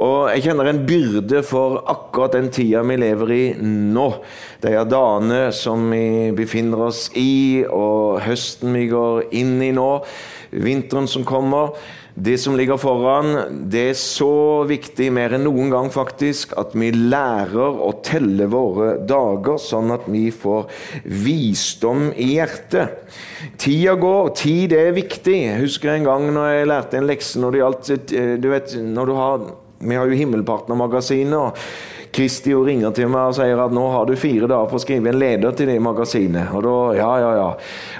Og jeg kjenner en byrde for akkurat den tida vi lever i nå. De dagene som vi befinner oss i, og høsten vi går inn i nå, vinteren som kommer. Det som ligger foran, det er så viktig, mer enn noen gang faktisk, at vi lærer å telle våre dager, sånn at vi får visdom i hjertet. Tida går, tid er viktig. Jeg husker en gang når jeg lærte en lekse når det gjaldt eh, Du vet, når du har vi har jo Himmelpartnermagasinet. og Kristi jo ringer til meg og sier at nå har du fire dager på å skrive en leder til det magasinet. Og da, ja, ja, ja.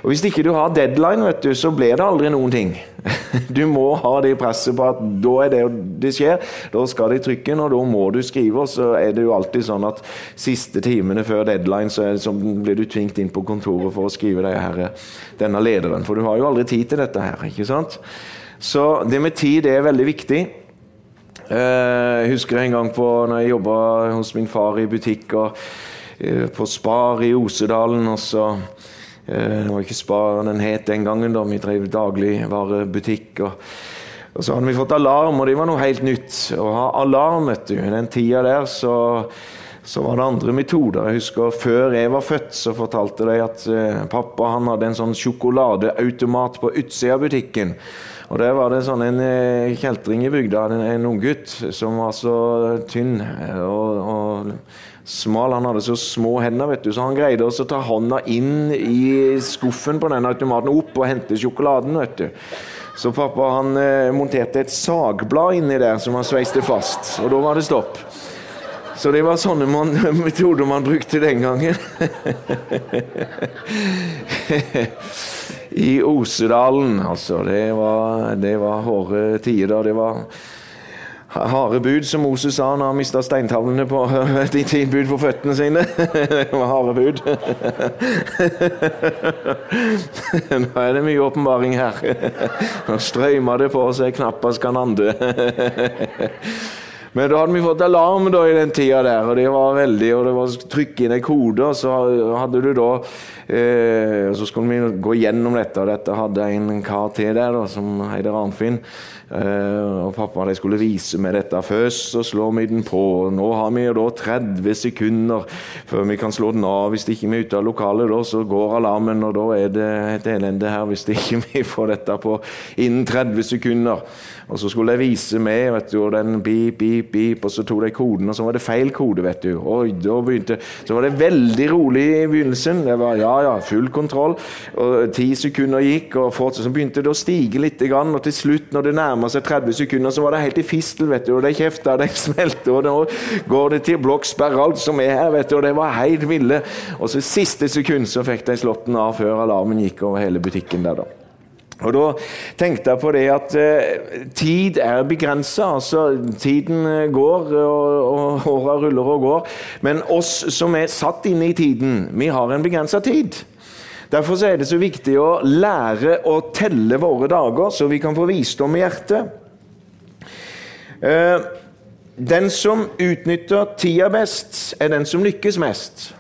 Og Hvis ikke du har deadline, vet du, så blir det aldri noen ting. Du må ha det presset på at da er det det skjer. Da skal det i trykken, og da må du skrive. Og så er det jo alltid sånn at siste timene før deadline så, det, så blir du tvingt inn på kontoret for å skrive her, denne lederen. For du har jo aldri tid til dette her. ikke sant? Så det med tid er veldig viktig. Eh, jeg husker en gang på når jeg jobba hos min far i butikk og eh, på Spar i Osedalen. og så eh, Det var ikke Spar den het den gangen, da vi drev dagligvarebutikk. Og, og så hadde vi fått alarm, og det var noe helt nytt. Å ha alarm, vet du. I den tida der så, så var det andre metoder. Jeg husker Før jeg var født, så fortalte de at pappa han hadde en sånn sjokoladeautomat på utsida av butikken. Og Der var det sånn en eh, kjeltring i bygda, en, en unggutt, som var så tynn og, og, smal. Han hadde så små hender, vet du, så han greide å ta hånda inn i skuffen på den automaten opp og hente sjokoladen. vet du. Så pappa han eh, monterte et sagblad inni der som han sveiste fast, og da var det stopp. Så det var sånne man, metoder man brukte den gangen. i Osedalen. Altså, det var, var hårde tider. Det var harde bud, som Moses sa når han mista steintavlene på de ti bud på føttene sine. Det var harde bud. Nå er det mye åpenbaring her. Nå strømmer det på seg knappast kan ande. Men da hadde vi fått alarm da i den tida der, og det var veldig, og det var trykk inn en kode, og så hadde du da eh, Så skulle vi gå gjennom dette, og dette hadde en kar til der da, som heter Arnfinn. Eh, og pappa de skulle vise meg dette først, så slår vi den på. Nå har vi da 30 sekunder før vi kan slå den av. Hvis ikke vi er ute av lokalet, da, så går alarmen, og da er det et elende her hvis ikke vi får dette på innen 30 sekunder. Og så skulle de vise meg, vet du, og den beep, beep, beep, og så tok de koden, og så var det feil kode, vet du. Oi, da begynte Så var det veldig rolig i begynnelsen. Det var ja, ja, full kontroll. Og ti sekunder gikk, og fortsatt, så begynte det å stige litt, og til slutt, når det nærma seg 30 sekunder, så var det helt i fistel. vet du, og De kjefta, de smelte, og nå går det til blokksperre, alt som er her. vet du, og Det var helt ville. Og så siste sekund så fikk de slått den av før alarmen gikk over hele butikken der, da. Og Da tenkte jeg på det at eh, tid er begrensa. Altså, tiden eh, går, og, og åra ruller og går. Men oss som er satt inne i tiden, vi har en begrensa tid. Derfor er det så viktig å lære å telle våre dager, så vi kan få visdom i hjertet. Eh, den som utnytter tida best, er den som lykkes mest.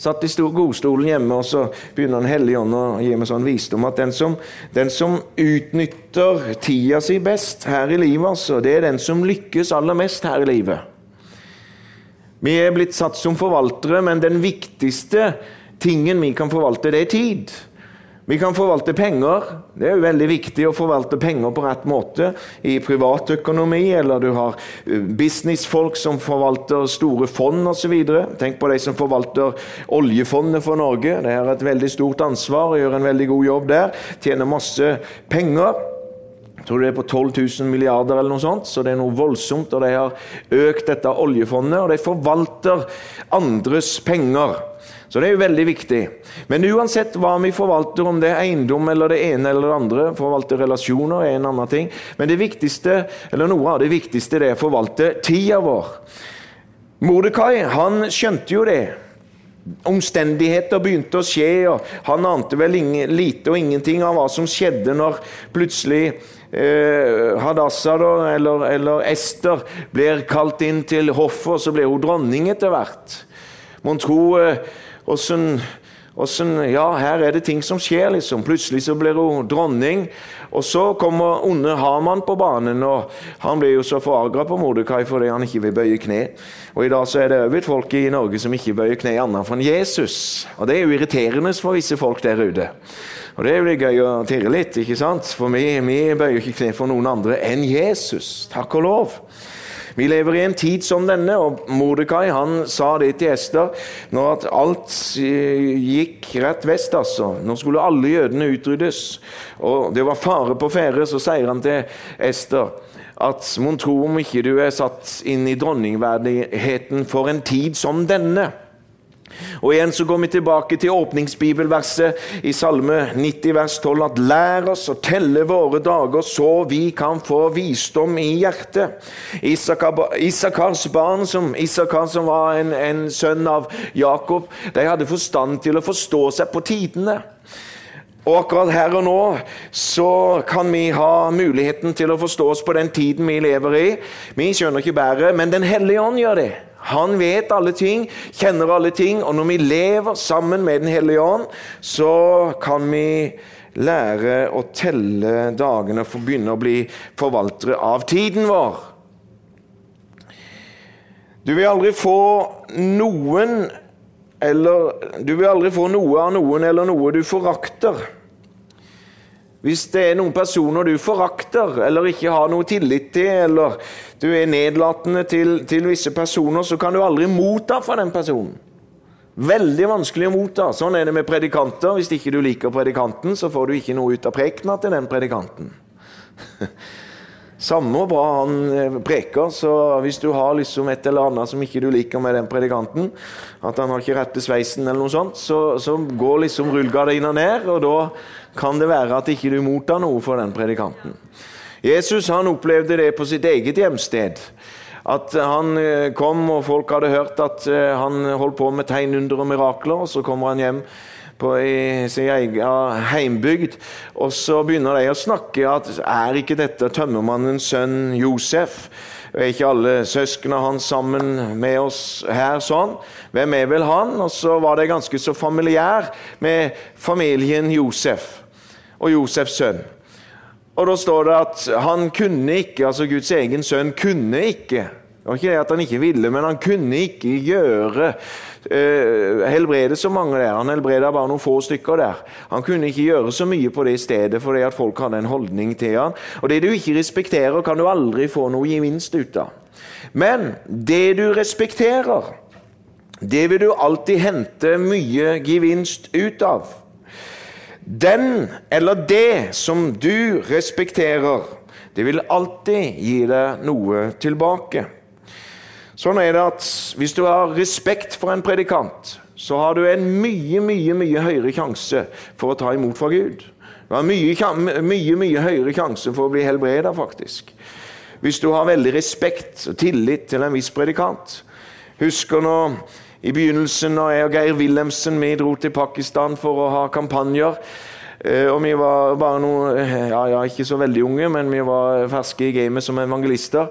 Satt i godstolen hjemme, og så begynner Den hellige ånd å gi meg sånn visdom at den som, den som utnytter tida si best her i livet, altså, det er den som lykkes aller mest her i livet. Vi er blitt satt som forvaltere, men den viktigste tingen vi kan forvalte, det er tid. Vi kan forvalte penger. Det er jo veldig viktig å forvalte penger på rett måte i privatøkonomi, eller du har eh, businessfolk som forvalter store fond osv. Tenk på de som forvalter oljefondet for Norge. De har et veldig stort ansvar og gjør en veldig god jobb der. Tjener masse penger. Jeg tror det er på 12 000 milliarder eller noe sånt, så det er noe voldsomt. Og de har økt dette oljefondet, og de forvalter andres penger. Så det er jo veldig viktig. Men uansett hva vi forvalter, om det er eiendom eller det ene eller det andre, forvalte relasjoner er en annen ting. Men det viktigste, eller noe av det viktigste det er å forvalte tida vår. Mordekai han skjønte jo det. Omstendigheter begynte å skje, og han ante vel ingen, lite og ingenting av hva som skjedde når plutselig eh, Hadassah eller, eller, Ester blir kalt inn til hoffet, og så blir hun dronning etter hvert. Mon tro eh, Åssen Ja, her er det ting som skjer, liksom. Plutselig så blir hun dronning. Og så kommer onde Haman på banen, og han blir jo så forarga på Mordekai fordi han ikke vil bøye kne. Og i dag så er det òg et folk i Norge som ikke bøyer kne annet for Jesus. Og det er jo irriterende for visse folk der ute. Og det litt gøy å tirre litt, ikke sant? For vi, vi bøyer ikke kne for noen andre enn Jesus. Takk og lov. Vi lever i en tid som denne, og Mordekai han sa det til Ester når at alt eh, gikk rett vest. altså. Nå skulle alle jødene utryddes, og det var fare på ferde. Så sier han til Ester at mon tro om ikke du er satt inn i dronningverdigheten for en tid som denne. Og igjen så går vi tilbake til åpningsbibelverset i Salme 90 vers 12 at lær oss å telle våre dager så vi kan få visdom i hjertet. Isakars barn, som, Isakar som var en, en sønn av Jakob, de hadde forstand til å forstå seg på tidene. Og akkurat her og nå så kan vi ha muligheten til å forstå oss på den tiden vi lever i. Vi skjønner ikke bedre, men Den hellige ånd gjør det. Han vet alle ting, kjenner alle ting, og når vi lever sammen med Den hellige ånd, så kan vi lære å telle dagene for å begynne å bli forvaltere av tiden vår. Du vil aldri få noen eller Du vil aldri få noe av noen eller noe du forakter. Hvis det er noen personer du forakter eller ikke har noe tillit til, eller du er nedlatende til, til visse personer, så kan du aldri motta fra den personen. Veldig vanskelig å motta. Sånn er det med predikanter. Hvis ikke du liker predikanten, så får du ikke noe ut av prekena til den predikanten. Samme bra han eh, preker, så hvis du har liksom et eller annet som ikke du liker med den predikanten, at han har ikke rette sveisen eller noe sånt, så, så går liksom rullegardina ned, og da kan det være at ikke du mottar noe for den predikanten. Jesus han opplevde det på sitt eget hjemsted. At han eh, kom, og folk hadde hørt at eh, han holdt på med tegn, under og mirakler, og så kommer han hjem på, sin egen heimbygd. Og så begynner de å snakke at er ikke dette tømmermannens sønn Josef? Er ikke alle søsknene hans sammen med oss her sånn? Hvem er vel han? Og så var det ganske så familiær med familien Josef og Josefs sønn. Og da står det at han kunne ikke, altså Guds egen sønn kunne ikke Det var ikke det at han ikke ville, men han kunne ikke gjøre eh, helbrede så mange der. Han helbreda bare noen få stykker der. Han kunne ikke gjøre så mye på det stedet fordi at folk hadde en holdning til han. Og det du ikke respekterer, kan du aldri få noe gevinst ut av. Men det du respekterer, det vil du alltid hente mye gevinst ut av. Den eller det som du respekterer, det vil alltid gi deg noe tilbake. Sånn er det at Hvis du har respekt for en predikant, så har du en mye, mye mye høyere sjanse for å ta imot fra Gud. Du har mye, mye, mye høyere sjanse for å bli helbreda, faktisk. Hvis du har veldig respekt og tillit til en viss predikant. Husker nå i begynnelsen når jeg og Geir Wilhelmsen vi dro til Pakistan for å ha kampanjer. Eh, og vi var bare noe, ja, ja, ikke så veldig unge, men vi var ferske i gamet som evangelister.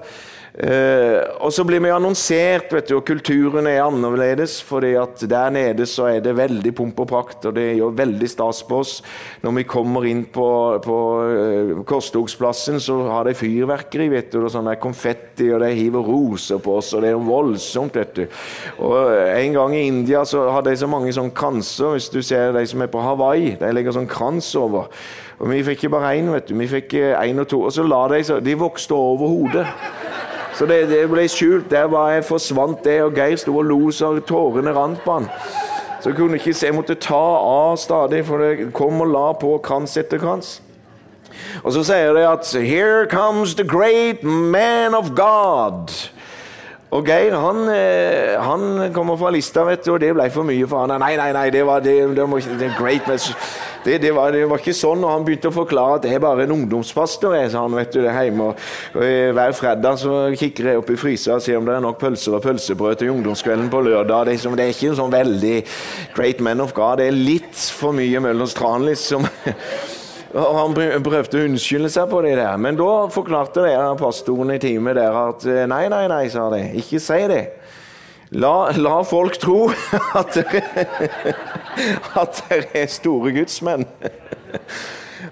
Uh, og så blir vi annonsert, vet du, og kulturen er annerledes. fordi at der nede så er det veldig pomp og prakt, og det gjør veldig stas på oss. Når vi kommer inn på, på uh, Korstogsplassen, så har de fyrverkeri, vet du, og sånn konfetti, og de hiver roser på oss, og det er voldsomt, vet du. Og En gang i India så hadde de så mange sånne kranser, hvis du ser de som er på Hawaii. De legger sånn krans over. Og Vi fikk ikke bare én, vet du. Vi fikk én og to. Og så la de så De vokste over hodet. Så det, det ble skjult. Der var jeg forsvant det, og Geir sto og lo så tårene rant på han. Så jeg kunne ikke se, jeg måtte ta av stadig, for det kom og la på krans etter krans. Og så sier de at 'Here comes the great man of God'. Og Geir han, eh, han kommer fra lista, vet du, og det ble for mye for han. Nei, nei, nei, det var det, det, var, det var, var, ikke sånn. Og han begynte å forklare at det er bare en ungdomspastor, jeg, sa han, vet du, det hjemme. Og, og, eh, hver fredag så kikker jeg opp i frysa og ser om det er nok pølser og pølsebrød til ungdomskvelden på lørdag. Det er, det er ikke en sånn veldig great man of God. Det er litt for mye Møllers tran, liksom. Og Han prøvde å unnskylde seg på det der, men da forklarte det pastoren i teamet der at eh, nei, nei, nei, sa de, ikke si det. La, la folk tro at dere at dere er store gudsmenn.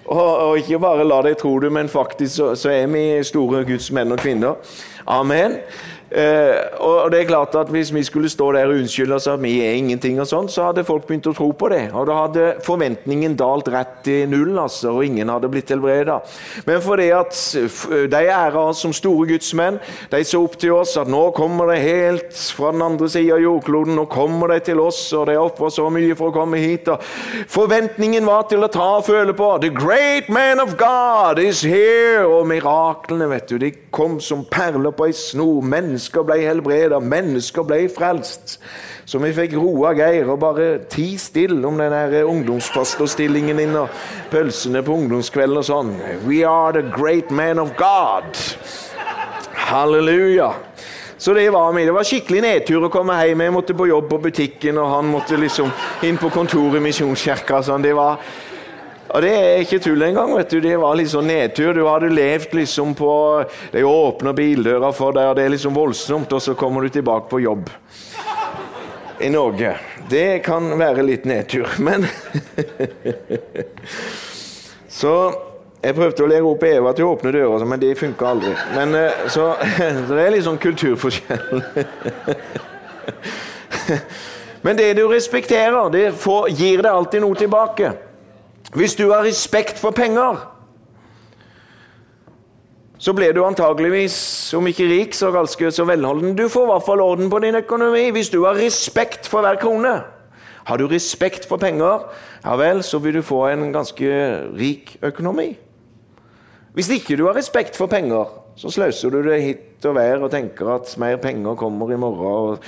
Og, og, ikke bare la dem tro det, men faktisk så, så er vi store gudsmenn og -kvinner. Amen. Uh, og det er klart at Hvis vi skulle stå der og unnskylde oss at vi er ingenting, og sånn, så hadde folk begynt å tro på det. Og da hadde forventningen dalt rett til null, altså, og ingen hadde blitt helbreda. Men fordi at de ærer oss som store gudsmenn, de så opp til oss at nå kommer de helt fra den andre sida av jordkloden, nå kommer de til oss, og de ofrer så mye for å komme hit. Og forventningen var til å ta og føle på The great man of God is here! Og miraklene, vet du, de kom som perler på ei snor. Mennesker ble helbreda, mennesker ble frelst. Så vi fikk roa Geir og bare ti stille om den ungdomsfasterstillingen din og pølsene på ungdomskvelden og sånn. We are the great man of God. Halleluja. Så det var vi. Det var skikkelig nedtur å komme hjem. Jeg måtte på jobb på butikken, og han måtte liksom inn på kontoret i Misjonskirka. Sånn. Det var og Det er ikke tull engang. vet du. Det var litt sånn nedtur. Du hadde levd liksom på De åpner bildøra for deg, og det er liksom voldsomt, og så kommer du tilbake på jobb i Norge. Det kan være litt nedtur, men Så jeg prøvde å lære opp Eva til å åpne døra, men det funka aldri. Men, eh, så, så, det er litt sånn kulturforskjell. Men det du respekterer, det får, gir deg alltid noe tilbake. Hvis du har respekt for penger, så blir du antageligvis, om ikke rik, så ganske så velholden. Du får i hvert fall orden på din økonomi hvis du har respekt for hver krone. Har du respekt for penger, ja vel, så vil du få en ganske rik økonomi. Hvis ikke du har respekt for penger, så sløser du det hit og vær og tenker at mer penger kommer i morgen. og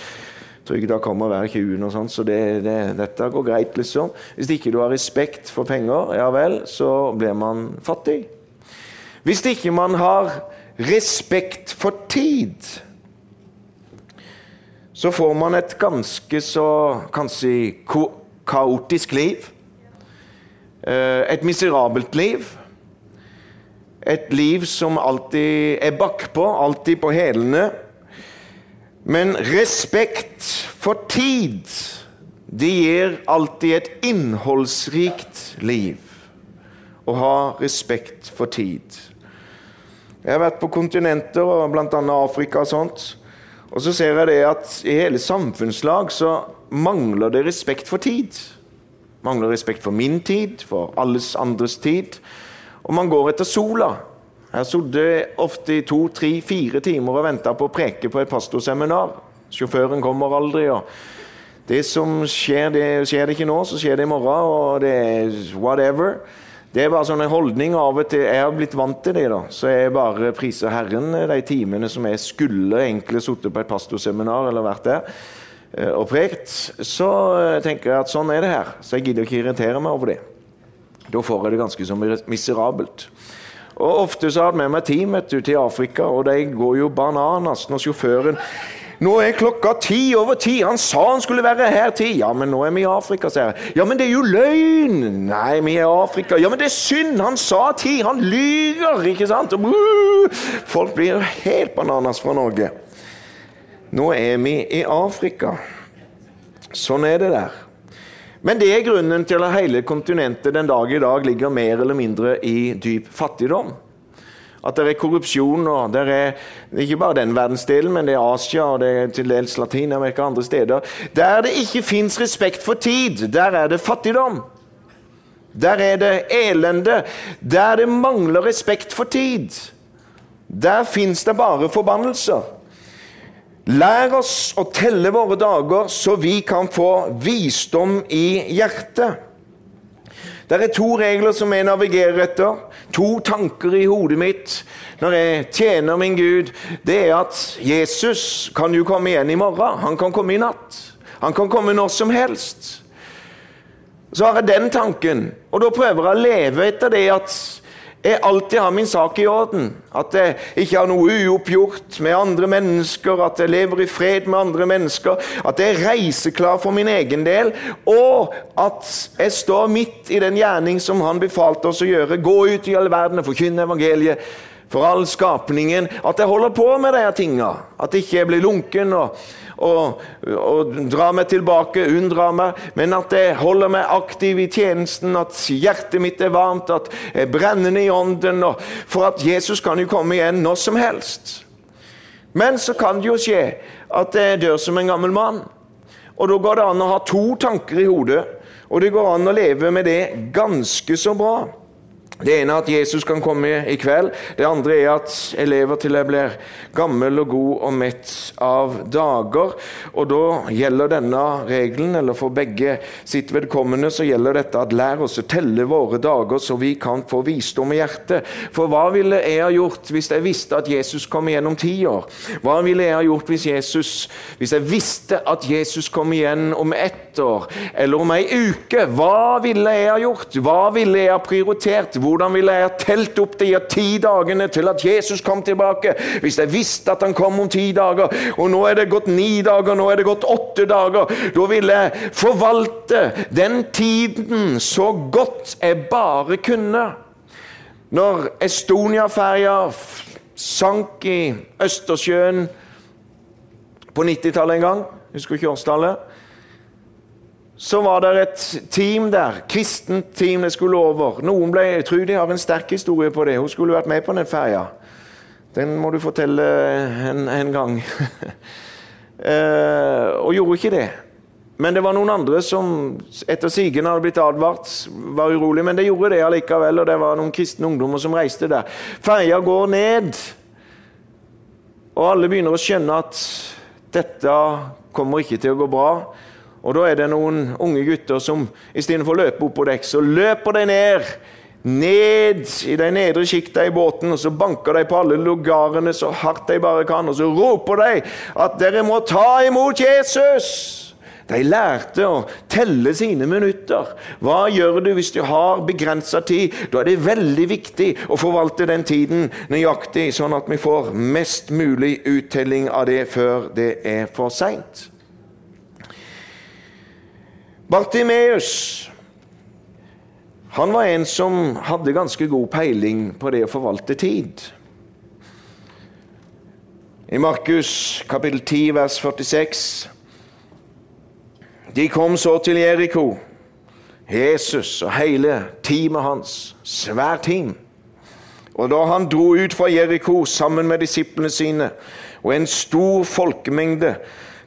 Trygda kommer hver 20., og sånn, så det, det, dette går greit, liksom. Hvis ikke du har respekt for penger, ja vel, så blir man fattig. Hvis ikke man har respekt for tid, så får man et ganske så kanskje kaotisk liv. Eh, et miserabelt liv. Et liv som alltid er bakpå, alltid på hælene. Men respekt for tid, det gir alltid et innholdsrikt liv. Å ha respekt for tid. Jeg har vært på kontinenter, og bl.a. Afrika og sånt. Og så ser jeg det at i hele samfunnslag så mangler det respekt for tid. Mangler respekt for min tid, for alles andres tid. Og man går etter sola. Jeg satt ofte i to, tre, fire timer og venta på å preke på et pastorseminar. Sjåføren kommer aldri. og Det som skjer, det skjer det ikke nå, så skjer det i morgen. og det er whatever. Det er bare sånn en holdning av og til. Jeg har blitt vant til det. da, Så jeg bare priser Herren de timene som jeg skulle egentlig sittet på et pastorseminar eller vært der eh, og prekt. Så eh, tenker jeg at sånn er det her. Så jeg gidder ikke irritere meg over det. Da får jeg det ganske så miserabelt. Og Ofte så har jeg med meg team du, til Afrika, og de går jo bananas når sjåføren nå er klokka ti over ti. Han sa han skulle være her ti. Ja, men nå er vi i Afrika, sier jeg. Ja, men det er jo løgn! Nei, vi er i Afrika. Ja, men det er synd! Han sa ti! Han lyver! Ikke sant? Folk blir helt bananas fra Norge. Nå er vi i Afrika. Sånn er det der. Men det er grunnen til at hele kontinentet den dag i dag ligger mer eller mindre i dyp fattigdom. At det er korrupsjon. og det er Ikke bare den verdensdelen, men det er Asia og det er til dels Latin-Amerika og andre steder. Der det ikke fins respekt for tid, der er det fattigdom. Der er det elende. Der det mangler respekt for tid. Der fins det bare forbannelser. Lær oss å telle våre dager, så vi kan få visdom i hjertet. Det er to regler som jeg navigerer etter. To tanker i hodet mitt når jeg tjener min Gud. Det er at Jesus kan jo komme igjen i morgen. Han kan komme i natt. Han kan komme når som helst. Så har jeg den tanken, og da prøver jeg å leve etter det at jeg alltid har min sak i orden. At jeg ikke har noe uoppgjort med andre mennesker, at jeg lever i fred med andre mennesker, at jeg er reiseklar for min egen del, og at jeg står midt i den gjerning som han befalte oss å gjøre. Gå ut i all verden og forkynne evangeliet for all skapningen at jeg holder på med de tinga. At jeg ikke blir lunken og, og, og drar meg tilbake, unndrar meg, men at jeg holder meg aktiv i tjenesten, at hjertet mitt er varmt, at jeg er brennende i ånden. for at Jesus kan jo komme igjen når som helst. Men så kan det jo skje at jeg dør som en gammel mann. Og da går det an å ha to tanker i hodet. Og det går an å leve med det ganske så bra. Det ene er at Jesus kan komme i kveld. Det andre er at jeg lever til jeg blir gammel og god og mett av dager. Og da gjelder denne regelen, eller for begge sitt vedkommende, så gjelder dette at lær oss å telle våre dager så vi kan få visdom i hjertet. For hva ville jeg ha gjort hvis jeg visste at Jesus kom igjen om ti år? Hva ville jeg ha gjort hvis, Jesus, hvis jeg visste at Jesus kom igjen om ett år, eller om ei uke? Hva ville jeg ha gjort? Hva ville jeg ha prioritert? Hvor hvordan ville jeg ha telt opp de ti dagene til at Jesus kom tilbake, hvis jeg visste at han kom om ti dager, og nå er det gått ni dager, nå er det gått åtte dager? Da ville jeg forvalte den tiden så godt jeg bare kunne. Når Estonia-ferja sank i Østersjøen på 90-tallet en gang, husker ikke årstallet? Så var det et team der, kristent team det skulle over. Noen ble, jeg tror de har en sterk historie på det. Hun skulle vært med på den ferja. Den må du fortelle en, en gang. eh, og gjorde ikke det. Men det var noen andre som etter sigende hadde blitt advart, var urolig. Men det gjorde det allikevel, og det var noen kristne ungdommer som reiste der. Ferja går ned, og alle begynner å skjønne at dette kommer ikke til å gå bra. Og Da er det noen unge gutter som istedenfor å løpe opp på dekk, så løper de ned. Ned i de nedre sjikta i båten, og så banker de på alle lugarene så hardt de bare kan. Og så roper de at dere må ta imot Jesus! De lærte å telle sine minutter. Hva gjør du hvis du har begrensa tid? Da er det veldig viktig å forvalte den tiden nøyaktig, sånn at vi får mest mulig uttelling av det før det er for seint. Bartimeus han var en som hadde ganske god peiling på det å forvalte tid. I Markus kapittel 10 vers 46 De kom så til Jeriko, Jesus og hele teamet hans, svært team. Og da han dro ut fra Jeriko sammen med disiplene sine og en stor folkemengde,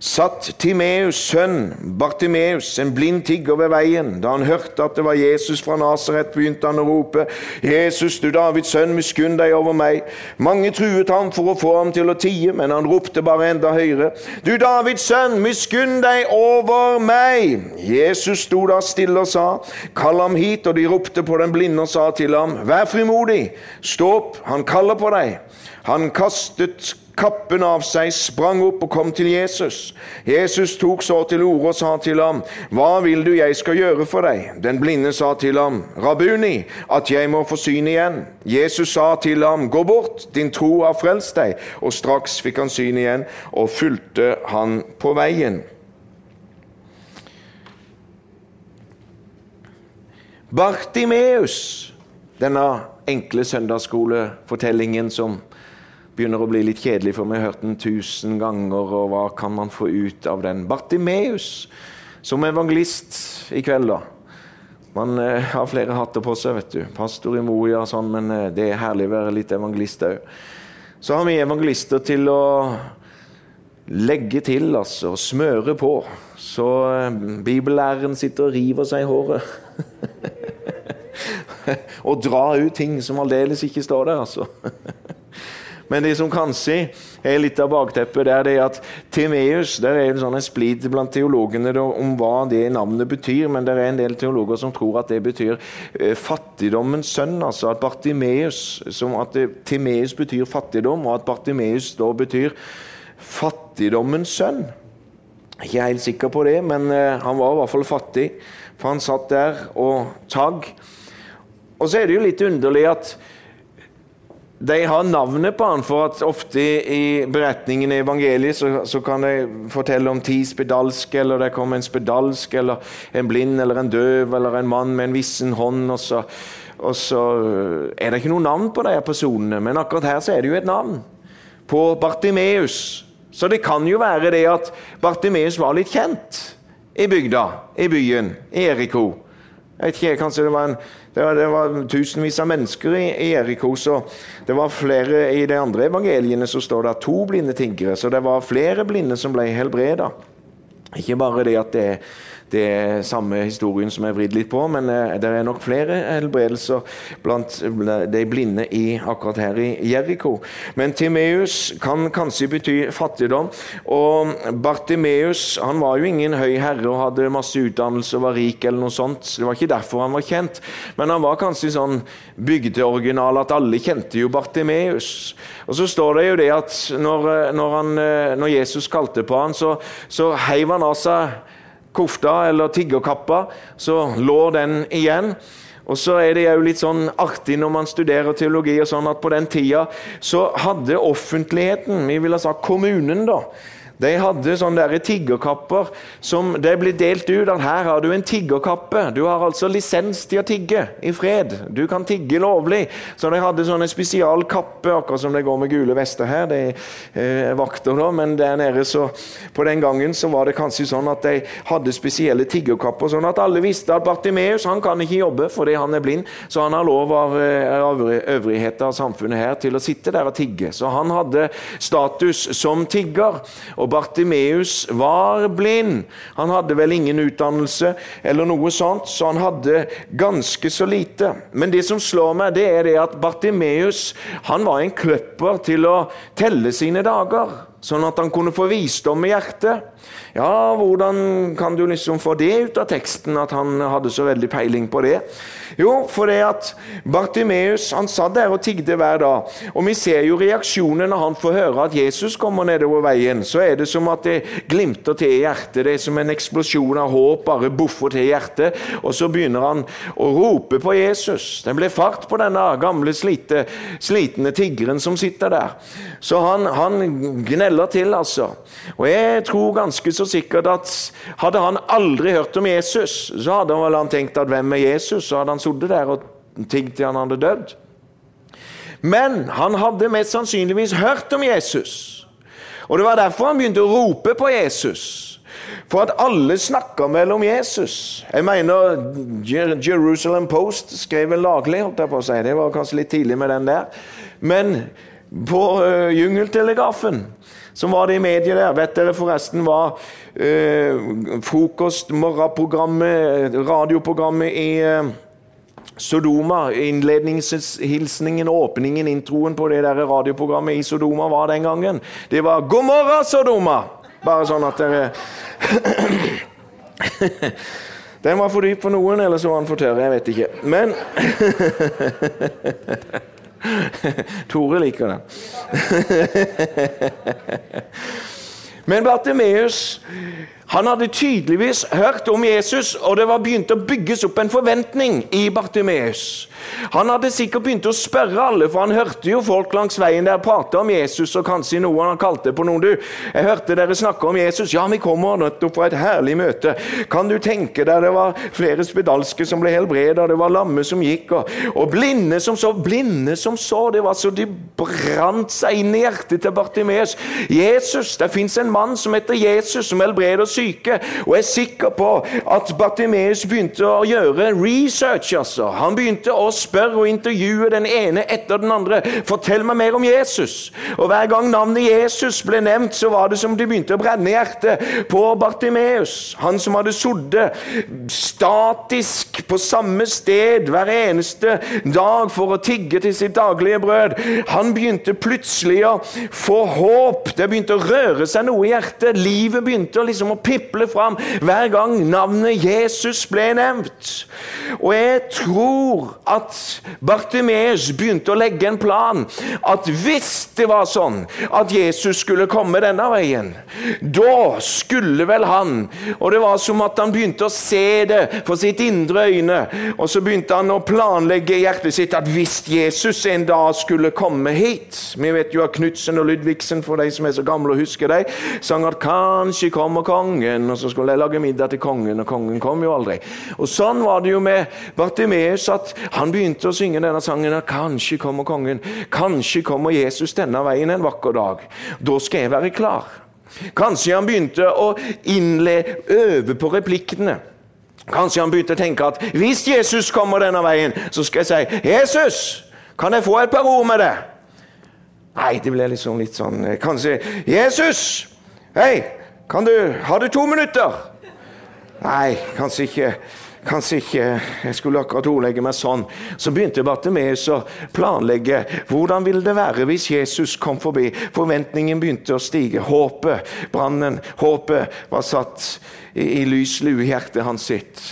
satt Timeus' sønn Bartimeus, en blind tigger ved veien. Da han hørte at det var Jesus fra Nasaret, begynte han å rope, 'Jesus, du Davids sønn, miskunn deg over meg.' Mange truet ham for å få ham til å tie, men han ropte bare enda høyere, 'Du Davids sønn, miskunn deg over meg.' Jesus sto da stille og sa, 'Kall ham hit.' Og de ropte på den blinde og sa til ham, 'Vær frimodig, stå opp, han kaller på deg.' Han kastet kappen av seg, sprang opp og kom til Jesus. Jesus tok så til orde og sa til ham, Hva vil du jeg skal gjøre for deg? Den blinde sa til ham, Rabuni, at jeg må få syn igjen. Jesus sa til ham, Gå bort, din tro har frelst deg. Og straks fikk han syn igjen og fulgte han på veien. Bartimeus, denne enkle søndagsskolefortellingen som begynner å bli litt kjedelig, for vi har hørt den tusen ganger. Og hva kan man få ut av den? Bartimeus som evangelist i kveld, da. Man eh, har flere hatter på seg, vet du. Pastor i Moria og sånn, men eh, det er herlig å være litt evangelist òg. Så har vi evangelister til å legge til, altså. Smøre på. Så eh, bibellæreren sitter og river seg i håret. og drar ut ting som aldeles ikke står der, altså. Men det som kanskje er litt av bakteppet, det er det at Timeus der er en sånn splid blant teologene om hva det navnet betyr. Men det er en del teologer som tror at det betyr eh, fattigdommens sønn. altså At Bartimeus, som at Timeus betyr fattigdom, og at Bartimeus da betyr fattigdommens sønn. Ikke helt sikker på det, men eh, han var i hvert fall fattig. For han satt der og tagg. Og så er det jo litt underlig at de har navnet på han, for at ofte i beretningen i evangeliet så, så kan de fortelle om ti spedalske, eller det kommer en spedalsk, eller en blind, eller en døv, eller en mann med en vissen hånd. Og så, Og så er det ikke noe navn på de personene, men akkurat her så er det jo et navn. På Bartimeus. Så det kan jo være det at Bartimeus var litt kjent i bygda, i byen, i Eriko. Jeg vet ikke, Kanskje det var, en, det var, det var tusenvis av mennesker i, i Eriko. så Det var flere i de andre evangeliene så står det to blinde tiggere. Så det var flere blinde som ble helbreda. Ikke bare det at det er det er samme historien som er vridd litt på, men eh, det er nok flere helbredelser blant de blinde i, akkurat her i Jeriko. Men Timeus kan kanskje bety fattigdom. Og Bartimeus han var jo ingen høy herre og hadde masse utdannelse og var rik, eller noe sånt. Det var ikke derfor han var kjent, men han var kanskje sånn bygdeoriginal at alle kjente jo Bartimeus. Og så står det jo det at når, når, han, når Jesus kalte på han, så, så heiv han av seg kofta eller tiggerkappa, så lå den igjen. Og så er det jo litt sånn artig når man studerer teologi og sånn at på den tida så hadde offentligheten, vi ville sagt kommunen, da de hadde sånne der tiggerkapper som det ble delt ut at her har du en tiggerkappe. Du har altså lisens til å tigge i fred. Du kan tigge lovlig. Så de hadde sånne spesialkapper, akkurat som det går med gule vester her. De eh, vakter da, men der nede så På den gangen så var det kanskje sånn at de hadde spesielle tiggerkapper, sånn at alle visste at Bartimeus han kan ikke jobbe fordi han er blind, så han har lov av, eh, av øvrigheter av samfunnet her til å sitte der og tigge. Så han hadde status som tigger. og Bartimeus var blind. Han hadde vel ingen utdannelse eller noe sånt, så han hadde ganske så lite. Men det som slår meg, det er det at Bartimeus han var en kløpper til å telle sine dager, sånn at han kunne få visdom i hjertet. Ja, hvordan kan du liksom få det ut av teksten, at han hadde så veldig peiling på det? Jo, for det at Bartimeus han satt der og tigde hver dag. Og vi ser jo reaksjonen når han får høre at Jesus kommer nedover veien. Så er det som at det glimter til i hjertet. Det er som en eksplosjon av håp bare buffer til hjertet. Og så begynner han å rope på Jesus. Det ble fart på denne gamle, slite, slitne tiggeren som sitter der. Så han, han gneller til, altså. Og jeg tror ganske så sikkert at hadde han aldri hørt om Jesus, så hadde han, han tenkt at hvem er Jesus? Så hadde han sittet der og tigget til han hadde dødd. Men han hadde mest sannsynligvis hørt om Jesus. Og Det var derfor han begynte å rope på Jesus. For at alle snakka vel om Jesus. Jeg mener Jerusalem Post skrev en laglig, holdt jeg på å si. Det var kanskje litt tidlig med den der. Men på uh, Jungeltelegrafen som var det i mediet der. Vet dere forresten hva uh, frokost, morgenprogrammet, radioprogrammet i eh, Sodoma, innledningshilsningen, åpningen, introen på det der radioprogrammet i Sodoma var den gangen? Det var 'God morgen, Sodoma'! Bare sånn at dere Den var for dyp for noen, eller så var den for tørr. Jeg vet ikke. Men Tore liker den. Men Bartimeus han hadde tydeligvis hørt om Jesus, og det var begynt å bygges opp en forventning i Bartimeus. Han hadde sikkert begynt å spørre alle, for han hørte jo folk langs veien der prate om Jesus, og kanskje noen han kalte på noen. Du, jeg hørte dere snakke om Jesus. Ja, vi kommer nettopp fra et herlig møte. Kan du tenke deg det var flere spedalske som ble helbreda, det var lamme som gikk, og, og, blinde som så. Blinde som så. Det var så de brant seg inn i hjertet til Bartimeus. Jesus, det fins en mann som heter Jesus, som helbreder syke. Og jeg er sikker på at Bartimeus begynte å gjøre research. altså. Han begynte å spørre og intervjue den ene etter den andre. Fortell meg mer om Jesus. Og Hver gang navnet Jesus ble nevnt, så var det som det begynte å brenne i hjertet på Bartimeus. Han som hadde sittet statisk på samme sted hver eneste dag for å tigge til sitt daglige brød. Han begynte plutselig å få håp. Det begynte å røre seg noe i hjertet. Livet begynte liksom å piple fram hver gang navnet Jesus ble nevnt. Og jeg tror at Bartimeus begynte å legge en plan. At hvis det var sånn at Jesus skulle komme denne veien, da skulle vel han Og det var som at han begynte å se det for sitt indre øyne. Og så begynte han å planlegge i hjertet sitt at hvis Jesus en dag skulle komme hit Vi vet jo at Knutsen og Ludvigsen, for de som er så gamle og husker dem, sang at 'Kanskje kommer kongen' kongen, og så skulle jeg lage middag til kongen, og kongen kom jo aldri. Og Sånn var det jo med Bartimeus, at han begynte å synge denne sangen. at Kanskje kommer kongen, kanskje kommer Jesus denne veien en vakker dag. Da skal jeg være klar. Kanskje han begynte å innle, øve på replikkene. Kanskje han begynte å tenke at hvis Jesus kommer denne veien, så skal jeg si 'Jesus, kan jeg få et par ord med deg?' Nei, det ble liksom litt sånn eh, Kanskje 'Jesus, hei, kan du, har du to minutter?' Nei, kanskje ikke. Kanskje ikke jeg skulle akkurat ordlegge meg sånn. Så begynte Bartimeus å planlegge hvordan ville det være hvis Jesus kom forbi. Forventningen begynte å stige. Håpet, brannen, håpet var satt i, i lys lue i hjertet hans sitt.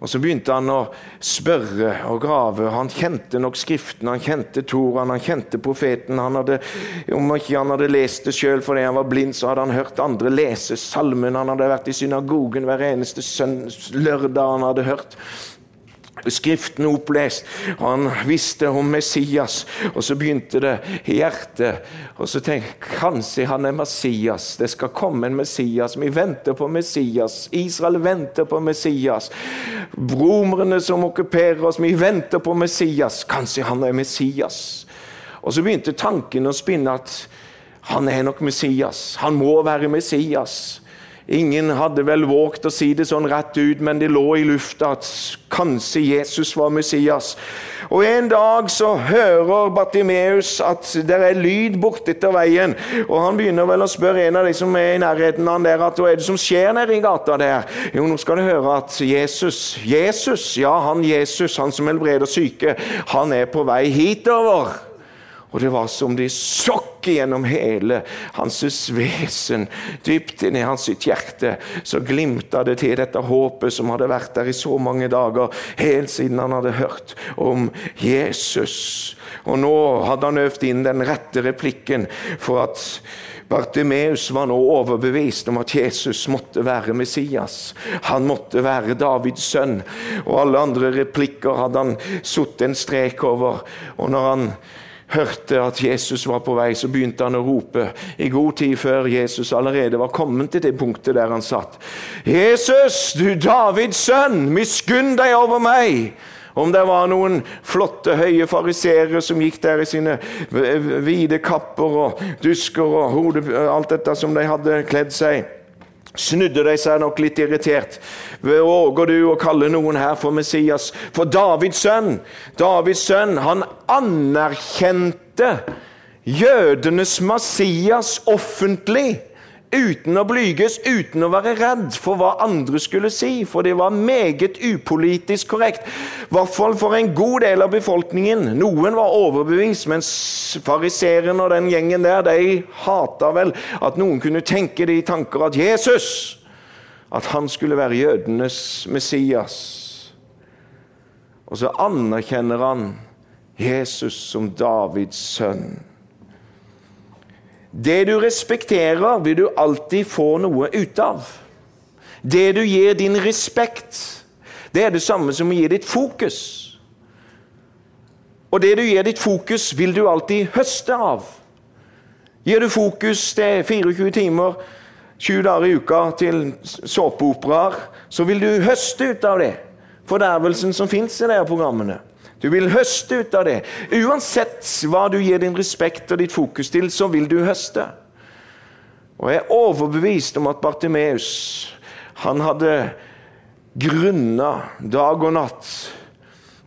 Og Så begynte han å spørre og grave. Han kjente nok Skriften, han kjente Toraen, han kjente profeten. Han hadde, om ikke han hadde lest det sjøl fordi han var blind, så hadde han hørt andre lese salmen. Han hadde vært i synagogen hver eneste søn, lørdag han hadde hørt Skriften opplest, og han visste om Messias. Og så begynte det i hjertet. Og så tenkte jeg kanskje han er Messias. Det skal komme en Messias. Vi venter på Messias. Israel venter på Messias. Romerne som okkuperer oss, vi venter på Messias. Kanskje han er Messias. Og så begynte tanken å spinne at han er nok Messias. Han må være Messias. Ingen hadde vel våget å si det sånn rett ut, men det lå i lufta at kanskje Jesus var Messias. Og En dag så hører Bartimeus at det er lyd bortetter veien. Og Han begynner vel å spørre en av de som er i nærheten av han der, at hva er det som skjer nede i gata der? Jo, nå skal du høre at Jesus, Jesus, ja, han Jesus, han som helbreder syke, han er på vei hitover. Og det var som de sokk gjennom hele hans vesen, dypt inn i hans sitt hjerte. Så glimta det til dette håpet som hadde vært der i så mange dager, helt siden han hadde hørt om Jesus. Og nå hadde han øvd inn den rette replikken for at Bartimeus var nå overbevist om at Jesus måtte være Messias. Han måtte være Davids sønn. Og alle andre replikker hadde han satt en strek over. Og når han hørte at Jesus var på vei, så begynte han å rope i god tid før Jesus allerede var kommet til det punktet der han satt. Jesus, du Davids sønn, miskunn deg over meg! Om det var noen flotte, høye fariseere som gikk der i sine hvite kapper og dusker og hode, alt dette som de hadde kledd seg snudde de seg nok litt irritert. Våger du å kalle noen her for Messias? For Davids sønn, Davids sønn, han anerkjente jødenes Messias offentlig. Uten å blyges, uten å være redd for hva andre skulle si. For det var meget upolitisk korrekt. I hvert fall for en god del av befolkningen. Noen var overbevist, mens fariseerne og den gjengen der de hata vel at noen kunne tenke de tanker at Jesus At han skulle være jødenes Messias. Og så anerkjenner han Jesus som Davids sønn. Det du respekterer, vil du alltid få noe ut av. Det du gir din respekt, det er det samme som å gi ditt fokus. Og det du gir ditt fokus, vil du alltid høste av. Gir du fokus til 24 timer, 20 dager i uka til såpeoperaer, så vil du høste ut av det. Fordervelsen som fins i de programmene. Du vil høste ut av det. Uansett hva du gir din respekt og ditt fokus til, så vil du høste. Og jeg er overbevist om at Bartimeus han hadde grunna dag og natt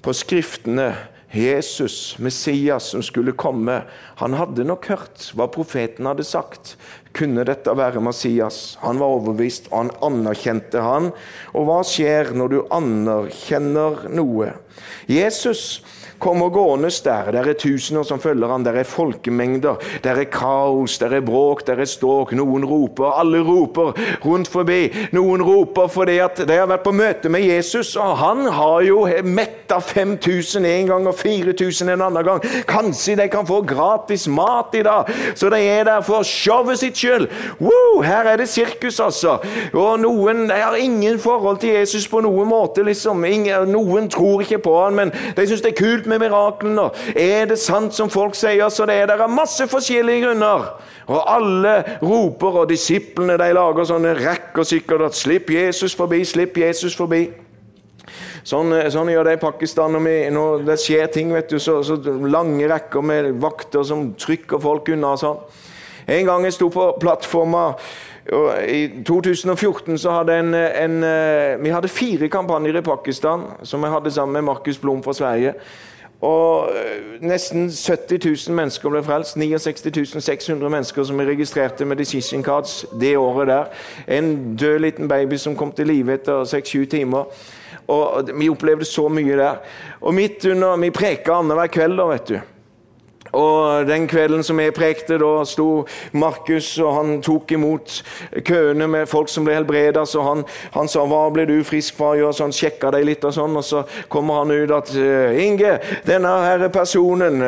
på skriftene Jesus, Messias, som skulle komme. Han hadde nok hørt hva profeten hadde sagt. Kunne dette være Messias? Han var overbevist, og han anerkjente han. Og hva skjer når du anerkjenner noe? Jesus kommer gående der. Der er tusener som følger han, der er folkemengder, Der er kaos, der er bråk, der er ståk. Noen roper, alle roper rundt forbi. Noen roper fordi at de har vært på møte med Jesus, og han har jo metta 5000 en gang og 4000 en annen gang. Kanskje de kan få gratis mat i dag, så de er der for showet sitt skyld. Wow, her er det sirkus, altså. Og noen de har ingen forhold til Jesus på noen måte. liksom. Ingen, noen tror ikke på han, men de syns det er kult med miraklene. Er det sant som folk sier, så det er det er masse forskjellige grunner. Og alle roper, og disiplene de lager sånne rekker sikkert at 'Slipp Jesus forbi, slipp Jesus forbi'. Sånn, sånn, gjør det i Pakistan når, det skjer ting. vet du, så, så, Lange rekker med vakter som trykker folk unna. sånn. En gang jeg sto på plattforma I 2014 så hadde en, en, eh, vi hadde fire kampanjer i Pakistan som jeg hadde sammen med Markus Blom fra Sverige. Og eh, Nesten 70 000 mennesker ble frelst. 69 600 mennesker som er registrerte med decision cards det året der. En død liten baby som kom til live etter 6-7 timer. Og Vi opplevde så mye der. Og midt under, Vi preka annenhver kveld. da, vet du. Og Den kvelden som jeg prekte, da sto Markus og han tok imot køene med folk som ble helbreda. Så han, han, sa 'Hva ble du frisk fra?' Og så han sjekka deg litt, og sånn, og så kommer han ut at 'Inge, denne her personen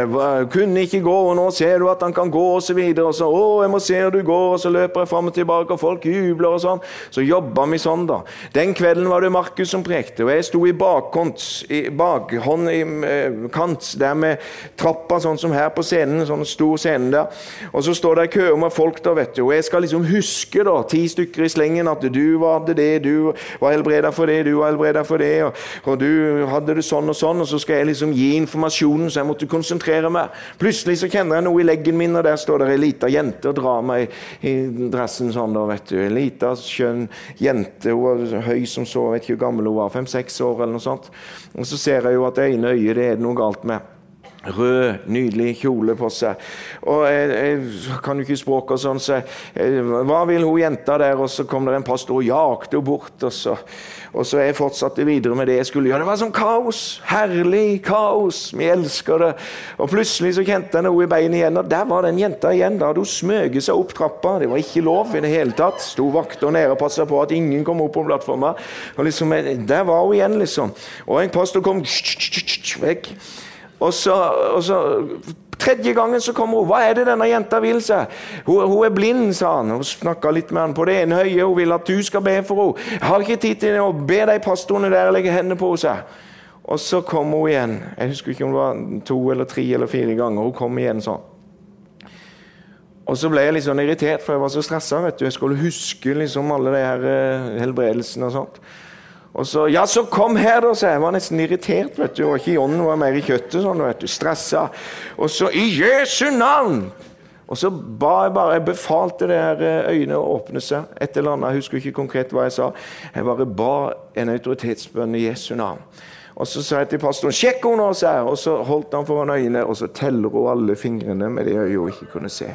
kunne ikke gå, og nå ser du at han kan gå', og så videre. Og så 'Å, jeg må se at du går', og så løper jeg fram og tilbake, og folk jubler og sånn. Så jobba vi sånn, da. Den kvelden var det Markus som prekte, og jeg sto i bakkant, i bakhånd i eh, kant, der med trappa sånn som her på scenen, en sånn stor scene der. Og så står det køer med folk der, vet du. Og jeg skal liksom huske, da, ti stykker i slengen, at du var det, du var helbreda for det, du var helbreda for det, og, og, du hadde det sånn og sånn. Og så skal jeg liksom gi informasjonen, så jeg måtte konsentrere meg. Plutselig så kjenner jeg noe i leggen min, og der står det ei lita jente og drar meg i dressen sånn, da, vet du. Ei lita, skjønn jente. Hun var høy som så, vet ikke hvor gammel hun var, fem-seks år eller noe sånt. Og så ser jeg jo at det ene øyet det er det noe galt med rød, nydelig kjole på seg. Og jeg, jeg kan jo ikke språket sånn, så jeg, Hva vil hun jenta der? Og så kom det en pastor og jakte henne bort. Og så, og så jeg fortsatte videre med det jeg skulle gjøre. Det var sånn kaos. Herlig kaos. Vi elsker det. Og plutselig så kjente jeg noe i beinet igjen, og der var den jenta igjen. Da hadde hun smøget seg opp trappa. Det var ikke lov i det hele tatt. Sto vakter nede og passa på at ingen kom opp på plattforma. Og liksom, der var hun igjen, liksom. Og en pastor kom vekk. Og så, og så Tredje gangen så kommer hun. 'Hva er det denne jenta vil?' seg. Hun, hun, er blind', sa han. Hun snakka litt med han på det ene høye. Hun vil at du skal be for henne. 'Jeg har ikke tid til å be de pastorene der legge hendene på henne', Og så kommer hun igjen. Jeg husker ikke om det var to eller tre eller fire ganger. Hun kom igjen sånn. Og så ble jeg litt sånn irritert, for jeg var så stressa. Jeg skulle huske liksom alle de her eh, helbredelsene og sånt. Og så, ja, så kom her, da, sa jeg. var nesten irritert. vet du, og Ikke i ånden, var mer i kjøttet. sånn, vet du, Stressa. Og så I Jesu navn! Og så ba jeg bare, jeg befalte det her eh, øynene å åpne seg. Et eller annet, Jeg husker ikke konkret hva jeg sa. Jeg bare ba en autoritetsbønn i Jesu navn. Og Så sa jeg til pastoren 'sjekk henne nå', sa jeg. Og så holdt han foran øynene, og så teller hun alle fingrene med det øyet hun ikke kunne se.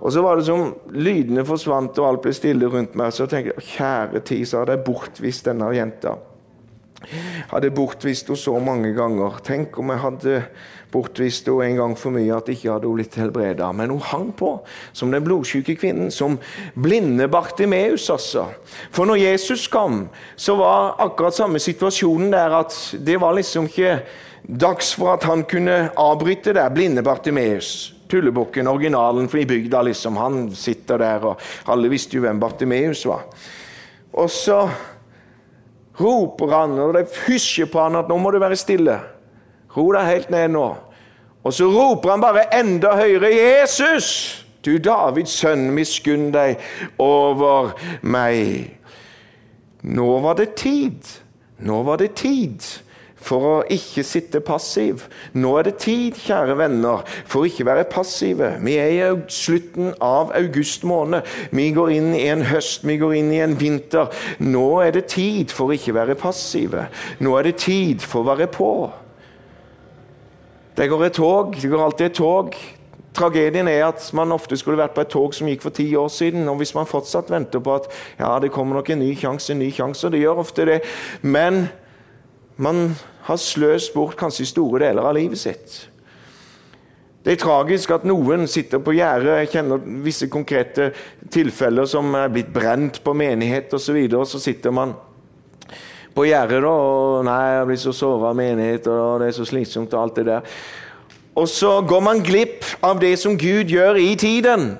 Og så var det som lydene forsvant og alt ble stille rundt meg. Så tenkte jeg kjære tid, så hadde jeg bortvist denne jenta. Hadde bortvist henne så mange ganger. Tenk om jeg hadde bortvist henne en gang for mye, at ikke hadde hun blitt helbreda. Men hun hang på som den blodsjuke kvinnen, som blinde Bartimeus, altså. For når Jesus kom, så var akkurat samme situasjonen der at det var liksom ikke dags for at han kunne avbryte der, blinde Bartimeus tullebukken, originalen i bygda, liksom. Han sitter der, og alle visste jo hvem Bartimeus var. Og så roper han, og de hysjer på han at 'nå må du være stille'. Ro deg helt ned nå. Og så roper han bare enda høyere 'Jesus, du Davids sønn, miskunn deg over meg'. Nå var det tid. Nå var det tid for å ikke sitte passiv. Nå er det tid, kjære venner, for å ikke være passive. Vi er i slutten av august måned. Vi går inn i en høst, vi går inn i en vinter. Nå er det tid for å ikke være passive. Nå er det tid for å være på. Det går et tog. Det går alltid et tog. Tragedien er at man ofte skulle vært på et tog som gikk for ti år siden. Og hvis man fortsatt venter på at ja, det kommer nok en ny sjanse, en ny sjanse, og det gjør ofte det, men man har sløst bort kanskje store deler av livet sitt. Det er tragisk at noen sitter på gjerdet. Jeg kjenner visse konkrete tilfeller som er blitt brent på menighet osv. Så, videre, så sitter man på gjerdet og nei, jeg blir så såra av menighet, og det er så slitsomt og alt det der. Og så går man glipp av det som Gud gjør i tiden.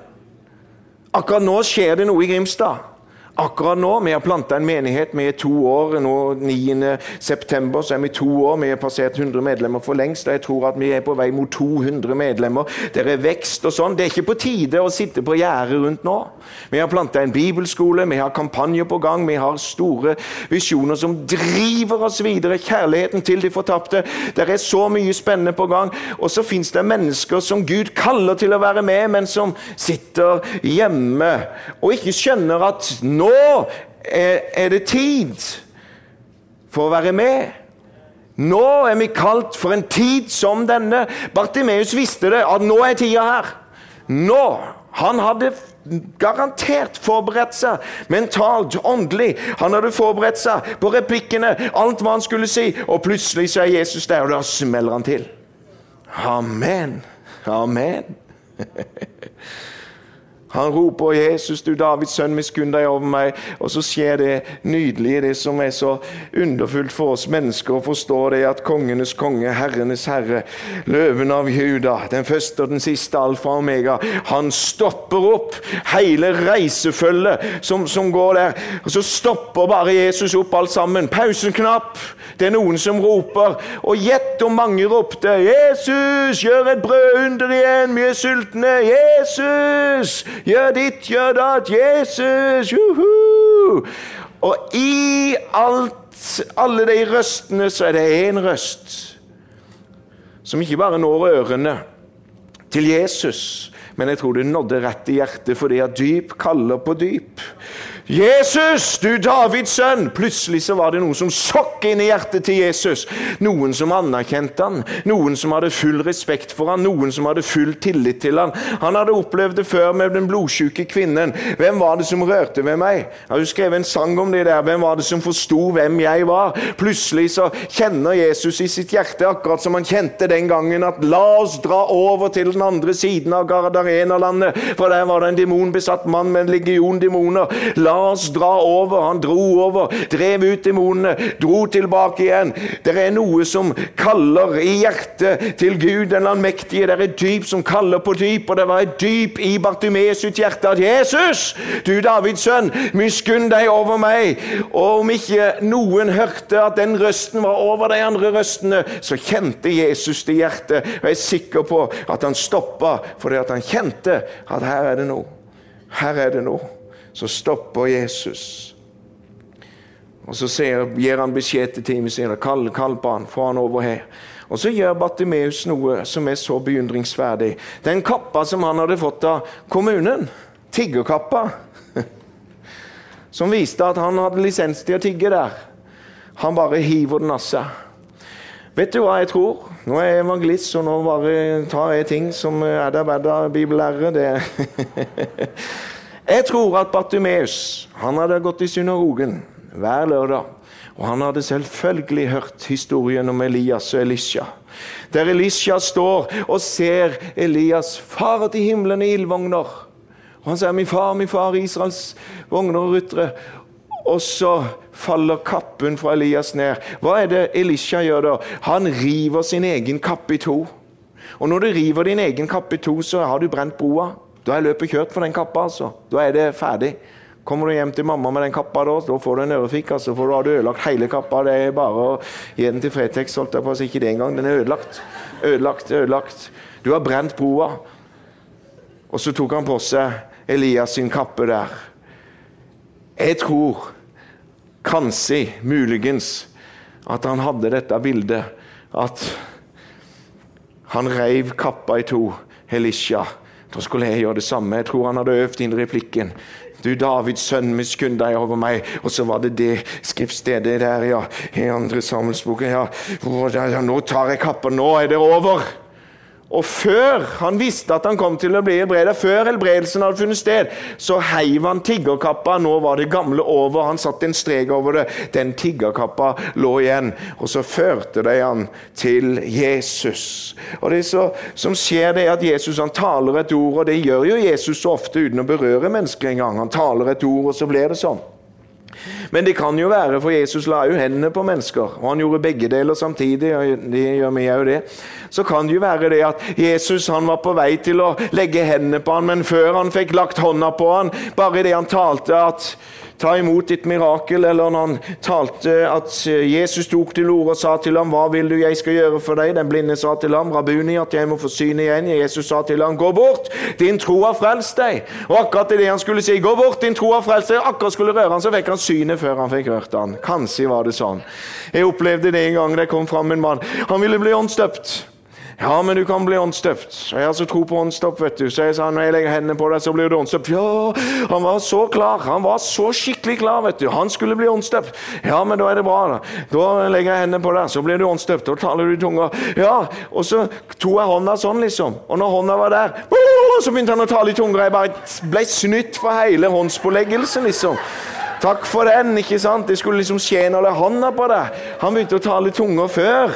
Akkurat nå skjer det noe i Grimstad. Akkurat nå, Vi har planta en menighet. Vi er to år. nå 9. september så er vi to år. Vi har passert 100 medlemmer for lengst. og Jeg tror at vi er på vei mot 200 medlemmer. Det er vekst og sånn. Det er ikke på tide å sitte på gjerdet rundt nå. Vi har planta en bibelskole, vi har kampanjer på gang, vi har store visjoner som driver oss videre. Kjærligheten til de fortapte. Det er så mye spennende på gang. Og så fins det mennesker som Gud kaller til å være med, men som sitter hjemme og ikke skjønner at nå nå er det tid for å være med. Nå er vi kalt for en tid som denne. Bartimeus visste det, at nå er tida her. Nå. Han hadde garantert forberedt seg mentalt, åndelig. Han hadde forberedt seg på replikkene, alt hva han skulle si. Og plutselig så er Jesus der, og da smeller han til. Amen. Amen. Han roper 'Jesus, du Davids sønn, miskunn deg over meg'. Og så skjer det nydelige, det som er så underfullt for oss mennesker å forstå, det at kongenes konge, herrenes herre, løven av Juda, den første og den siste, alfa og omega, han stopper opp hele reisefølget som, som går der. Og så stopper bare Jesus opp alt sammen. Pauseknapp. Det er noen som roper. Og gjett om mange ropte 'Jesus, gjør et brødunder igjen, vi er sultne'. 'Jesus, gjør ditt, gjør datt'. 'Jesus, juhu'. Og i alt, alle de røstene så er det én røst som ikke bare når ørene til Jesus, men jeg tror det nådde rett i hjertet fordi at dyp kaller på dyp. Jesus, du Davids sønn! Plutselig så var det noen som sokk inn i hjertet til Jesus. Noen som anerkjente han, noen som hadde full respekt for han, noen som hadde full tillit til han. Han hadde opplevd det før med den blodsjuke kvinnen. Hvem var det som rørte ved meg? Har du skrevet en sang om det der? Hvem var det som forsto hvem jeg var? Plutselig så kjenner Jesus i sitt hjerte, akkurat som han kjente den gangen, at la oss dra over til den andre siden av Gardarena-landet, for der var det en demonbesatt mann med en legion demoner. La oss dra over. Han dro over, drev ut demonene, dro tilbake igjen. Det er noe som kaller i hjertet til Gud den allmektige. Det er et dyp som kaller på dyp, og det var et dyp i Bartimeus sitt hjerte at Jesus, du Davids sønn, miskunn deg over meg. Og om ikke noen hørte at den røsten var over de andre røstene, så kjente Jesus det i hjertet. Og jeg er sikker på at han stoppa fordi at han kjente at her er det noe. Her er det noe så stopper Jesus. Og Så ser, gir han beskjed til teamet sitt kall, kall på han, få han over her. Og Så gjør Bartimeus noe som er så beundringsverdig. Den kappa som han hadde fått av kommunen, tiggerkappa, som viste at han hadde lisens til å tigge der, han bare hiver den av seg. Vet du hva jeg tror? Nå er jeg evangelist, så nå bare tar jeg ting som er der bedre bibellærer. Det Jeg tror at Bartimeus han hadde gått i synagogen hver lørdag. Og han hadde selvfølgelig hørt historien om Elias og Elisha. Der Elisha står og ser Elias fare til himmelen i ildvogner. Og han sier 'Min far, min far, Israels vogner og ryttere'. Og så faller kappen fra Elias ned. Hva er det Elisha gjør da? Han river sin egen kappe i to. Og når du river din egen kappe i to, så har du brent broa. Da er løpet kjørt for den kappa. altså. Da er det ferdig. Kommer du hjem til mamma med den kappa, da, da får du en ørefikk. altså, For da har du ødelagt hele kappa. Det er bare å gi den til Fretex. holdt jeg på å si. Ikke det engang. Den er ødelagt. Ødelagt, ødelagt. Du har brent broa. Og så tok han på seg Elias sin kappe der. Jeg tror, kanskje, muligens, at han hadde dette bildet. At han reiv kappa i to. Elisha da skulle jeg gjøre det samme. Jeg tror han hadde øvd inn replikken. Du Davids sønn, miskunn deg over meg. Og så var det det skriftstedet der, ja. I andre Samuelsbok. Ja. ja. Nå tar jeg kappa. Nå er det over. Og før han visste at han kom til å bli helbredet, før helbredelsen hadde funnet sted, så heiv han tiggerkappa. Nå var det gamle over. Han satte en strek over det. Den tiggerkappa lå igjen. Og så førte de han til Jesus. Og det så, som skjer, det er at Jesus han taler et ord, og det gjør jo Jesus så ofte uten å berøre mennesker engang. Han taler et ord, og så blir det sånn. Men det kan jo være, for Jesus la jo hendene på mennesker, og han gjorde begge deler samtidig. og det gjør vi jo det. Så kan det jo være det at Jesus han var på vei til å legge hendene på han, men før han fikk lagt hånda på han, bare det han talte at ta imot ditt mirakel, eller når han talte at Jesus tok til orde og sa til ham, 'Hva vil du jeg skal gjøre for deg?' Den blinde sa til ham, 'Rabuni, at jeg må få syne igjen.' Jesus sa til ham, 'Gå bort, din tro har frelst deg.' Og akkurat det han skulle si, 'Gå bort, din tro har frelst deg', akkurat skulle røre han, så fikk han synet før han fikk rørt han. Kanskje var det sånn. Jeg opplevde det en gang det kom fram en mann. Han ville bli åndsdøpt. Ja, men du kan bli åndsdøpt. Jeg har så tro på åndsdøpt, vet du. Så jeg sa når jeg legger hendene på deg, så blir du åndsdøpt. Ja, han var så klar. Han var så skikkelig klar, vet du. Han skulle bli åndsdøpt. Ja, men da er det bra, da. Da legger jeg hendene på deg, så blir du åndsdøpt. Da taler du i tunga. Ja, og så tok jeg hånda sånn, liksom. Og når hånda var der, så begynte han å tale i tunga. Jeg bare ble snytt for hele håndspåleggelsen, liksom. Takk for den, ikke sant? Det skulle liksom skje når det er hånda på deg. Han begynte å tale i tunga før.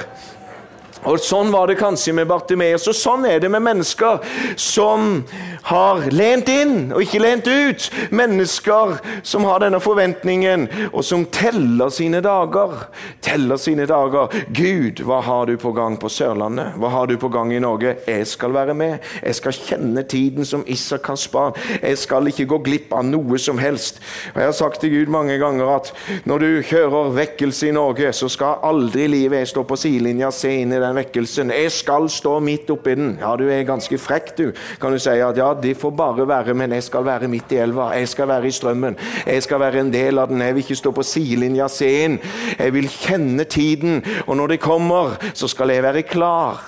Og Sånn var det kanskje med Bartimeus, og sånn er det med mennesker som har lent inn og ikke lent ut. Mennesker som har denne forventningen, og som teller sine dager. Teller sine dager. Gud, hva har du på gang på Sørlandet? Hva har du på gang i Norge? Jeg skal være med. Jeg skal kjenne tiden som Isakars barn. Jeg skal ikke gå glipp av noe som helst. Og Jeg har sagt til Gud mange ganger at når du kjører vekkelse i Norge, så skal aldri livet jeg stå på sidelinja se inn i den den vekkelsen. Jeg skal stå midt oppi den. Ja, du er ganske frekk, du. Kan du si at ja, det får bare være, men jeg skal være midt i elva. Jeg skal være i strømmen. Jeg skal være en del av den. Jeg vil ikke stå på sidelinja se inn. Jeg vil kjenne tiden, og når det kommer, så skal jeg være klar.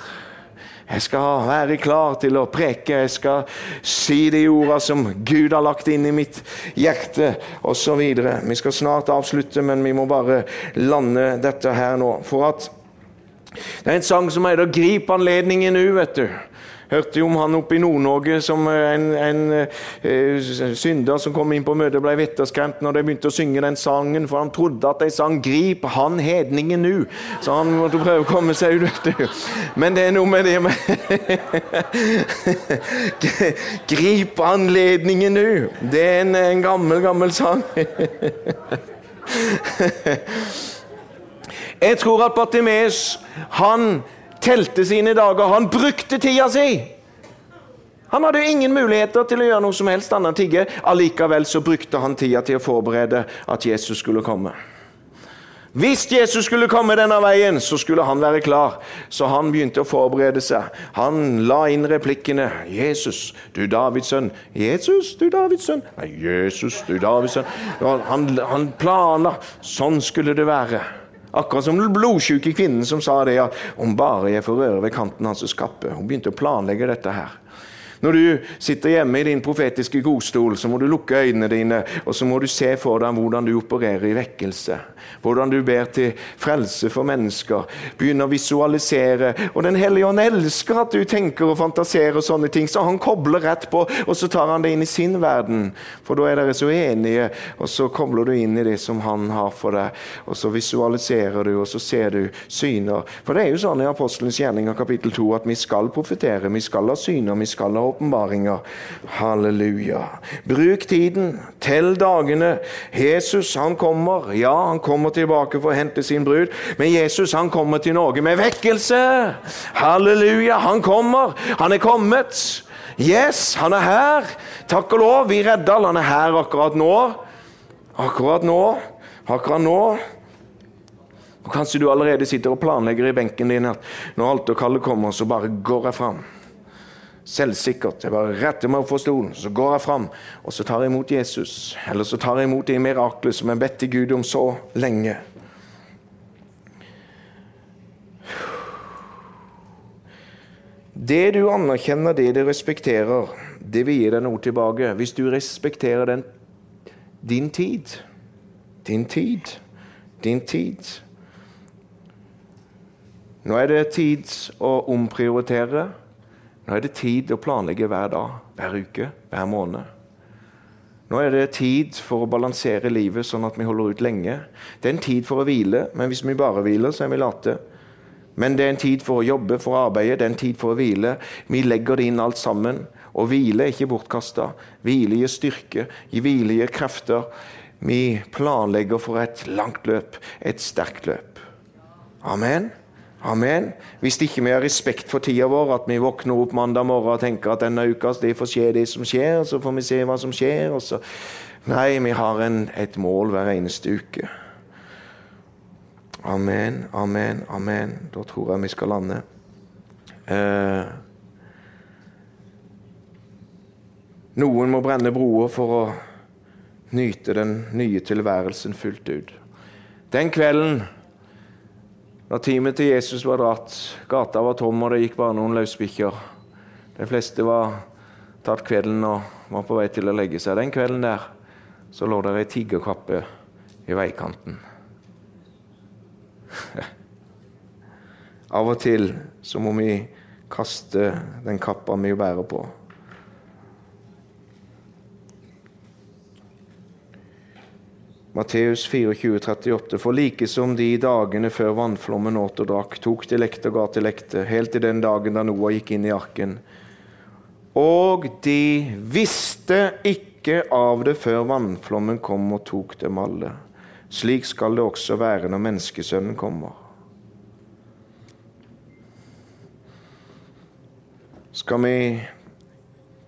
Jeg skal være klar til å preke, jeg skal si de ordene som Gud har lagt inn i mitt hjerte, osv. Vi skal snart avslutte, men vi må bare lande dette her nå. For at det er en sang som heter 'Grip anledningen nu', vet du. Hørte jo om han oppe i Nord-Norge som eh, en, en uh, synder som kom inn på møtet ble vetterskremt når de begynte å synge den sangen, for han trodde at de sang 'Grip han hedningen nu'. Så han måtte prøve å komme seg ut. vet du. Men det er noe med det med Grip anledningen nu. Det er en, en gammel, gammel sang. Jeg tror at Bartimeus han telte sine dager. Han brukte tida si. Han hadde ingen muligheter til å gjøre noe som helst annet enn tigge. Allikevel så brukte han tida til å forberede at Jesus skulle komme. Hvis Jesus skulle komme denne veien, så skulle han være klar. Så han begynte å forberede seg. Han la inn replikkene. 'Jesus, du Davids sønn.' 'Jesus, du Davids sønn.' Nei, 'Jesus, du Davids sønn.' Han, han planla. Sånn skulle det være. Akkurat som den blodsjuke kvinnen som sa det at om bare jeg får røre ved kanten hans skappe. Hun begynte å planlegge dette her. Når du sitter hjemme i din profetiske godstol, så må du lukke øynene dine, og så må du se for deg hvordan du opererer i vekkelse. Hvordan du ber til frelse for mennesker. Begynner å visualisere. Og Den hellige ånd elsker at du tenker og fantaserer og sånne ting, så han kobler rett på, og så tar han det inn i sin verden. For da er dere så enige, og så kobler du inn i det som han har for deg. Og så visualiserer du, og så ser du syner. For det er jo sånn i Apostelens gjerninger kapittel 2 at vi skal profetere, vi skal ha syner, vi skal ha åpenbaringer. Halleluja. Bruk tiden. Tell dagene. Jesus, han kommer. Ja, han kommer tilbake for å hente sin brud. Men Jesus, han kommer til Norge med vekkelse. Halleluja. Han kommer. Han er kommet. Yes, han er her. Takk og lov. Vi Reddal, han er her akkurat nå. Akkurat nå. Akkurat nå. Og Kanskje du allerede sitter og planlegger i benken din at når alterkallet kommer, så bare går jeg fram selvsikkert. Jeg bare retter meg opp for stolen, så går jeg fram og så tar jeg imot Jesus. Eller så tar jeg imot det miraklet som jeg bedt til Gud om så lenge. Det du anerkjenner, det du respekterer, det vil gi deg noe tilbake. Hvis du respekterer den, din tid. Din tid. Din tid. Nå er det tid å omprioritere. Nå er det tid å planlegge hver dag, hver uke, hver måned. Nå er det tid for å balansere livet sånn at vi holder ut lenge. Det er en tid for å hvile, men hvis vi bare hviler, så er vi late. Men det er en tid for å jobbe, for å arbeide, det er en tid for å hvile. Vi legger det inn alt sammen. Og hvile er ikke bortkasta. Hvile gir styrke, hvile gir krefter. Vi planlegger for et langt løp, et sterkt løp. Amen. Amen. Hvis ikke vi har respekt for tida vår, at vi våkner opp mandag morgen og tenker at denne uka det får skje det som skjer, så får vi se hva som skjer. og så... Nei, vi har en, et mål hver eneste uke. Amen, amen, amen. Da tror jeg vi skal lande. Eh, noen må brenne broer for å nyte den nye tilværelsen fullt ut. Den kvelden når teamet til Jesus var dratt, gata var tom, og det gikk bare noen løsbikkjer De fleste var tatt kvelden og var på vei til å legge seg. Den kvelden der så lå det ei tiggerkappe i veikanten. Av og til så må vi kaste den kappa vi bærer på. Matteus 24, 38. For like som de dagene før vannflommen åt og drakk, tok de lekte og ga til lekte, helt til den dagen da Noah gikk inn i arken. Og de visste ikke av det før vannflommen kom og tok dem alle. Slik skal det også være når menneskesønnen kommer. skal vi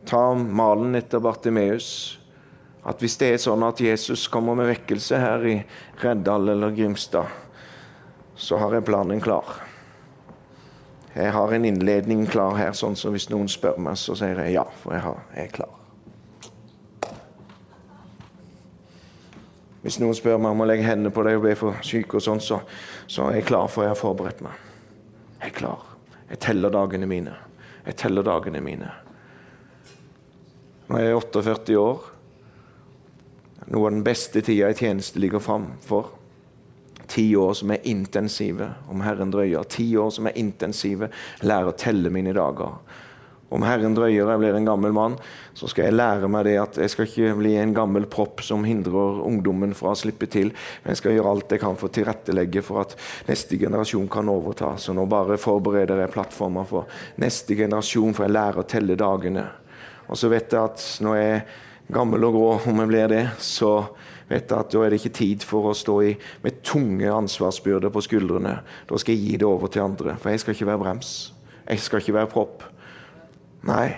ta malen etter Bartimeus. At hvis det er sånn at Jesus kommer med vekkelse her i Reddal eller Grimstad, så har jeg planen klar. Jeg har en innledning klar her, sånn som hvis noen spør meg, så sier jeg ja, for jeg, har, jeg er klar. Hvis noen spør meg om å legge hendene på deg og be for syke, og sånn, så, så er jeg klar, for jeg har forberedt meg. Jeg er klar. Jeg teller dagene mine. Jeg teller dagene mine. Når jeg er 48 år, noe av den beste tida i tjeneste ligger framfor. Ti år som er intensive, om Herren drøyer. Ti år som er intensive. Lære å telle mine dager. Om Herren drøyer jeg blir en gammel mann, så skal jeg lære meg det at jeg skal ikke bli en gammel propp som hindrer ungdommen fra å slippe til, men jeg skal gjøre alt jeg kan for å tilrettelegge for at neste generasjon kan overta. Så nå bare forbereder jeg plattformer for neste generasjon, for jeg lærer å telle dagene. Og så vet jeg at når jeg gammel og grå, om jeg blir det, så vet jeg at da er det ikke tid for å stå i med tunge ansvarsbyrder på skuldrene. Da skal jeg gi det over til andre, for jeg skal ikke være brems. Jeg skal ikke være propp. Nei,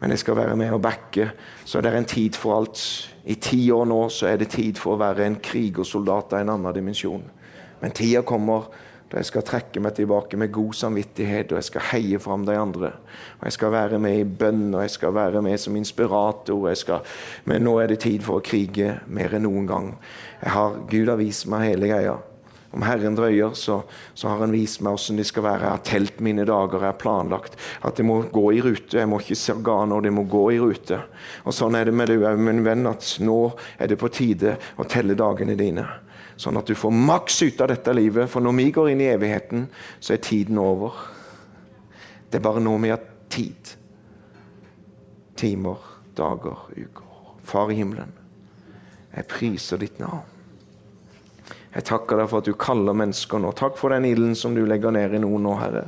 men jeg skal være med og backe. Så det er en tid for alt. I ti år nå så er det tid for å være en krigersoldat av en annen dimensjon. Men tida kommer jeg skal trekke meg tilbake med god samvittighet, og jeg skal heie fram de andre. Og Jeg skal være med i bønn, og jeg skal være med som inspirator. Skal, men nå er det tid for å krige mer enn noen gang. Har, Gud har vist meg hele greia. Om Herren drøyer, så, så har Han vist meg hvordan de skal være. Jeg har telt mine dager, jeg har planlagt at det må gå i rute. Jeg må ikke se organer, det må gå i rute. Og Sånn er det med deg òg, min venn, at nå er det på tide å telle dagene dine. Sånn at du får maks ut av dette livet. For når vi går inn i evigheten, så er tiden over. Det er bare nå vi har tid. Timer, dager, uker. Far i himmelen, jeg priser ditt navn. Jeg takker deg for at du kaller mennesker nå. Takk for den ilden som du legger ned i noen nå, Herre.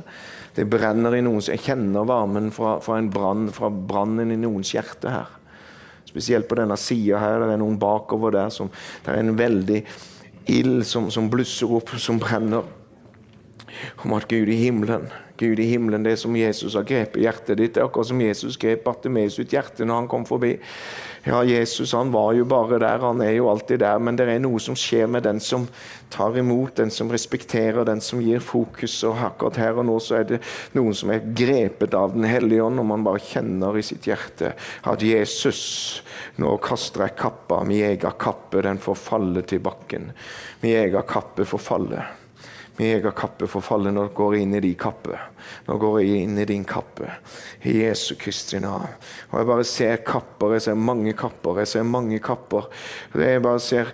Det brenner i noens Jeg kjenner varmen fra, fra en brann, fra brannen i noens hjerte her. Spesielt på denne sida her. Det er noen bakover der som Det er en veldig ild som, som blusser opp, som brenner. Om at Gud i himmelen Gud i himmelen, det som Jesus har grepet hjertet ditt. Det er akkurat som Jesus grep Bartimeus sitt hjerte når han kom forbi. Ja, Jesus han var jo bare der, han er jo alltid der, men det er noe som skjer med den som tar imot, den som respekterer, den som gir fokus. Og akkurat her og nå så er det noen som er grepet av Den hellige ånd, og man bare kjenner i sitt hjerte at Jesus nå kaster jeg kappa, mi egen kappe, den får falle til bakken. Mi egen kappe får falle. Min egen kappe får falle når det går inn i din kappe. Nå går jeg inn i din kappe. I Jesu Kristi navn. Og jeg bare ser kapper. Jeg ser mange kapper. Jeg ser mange kapper. Jeg bare ser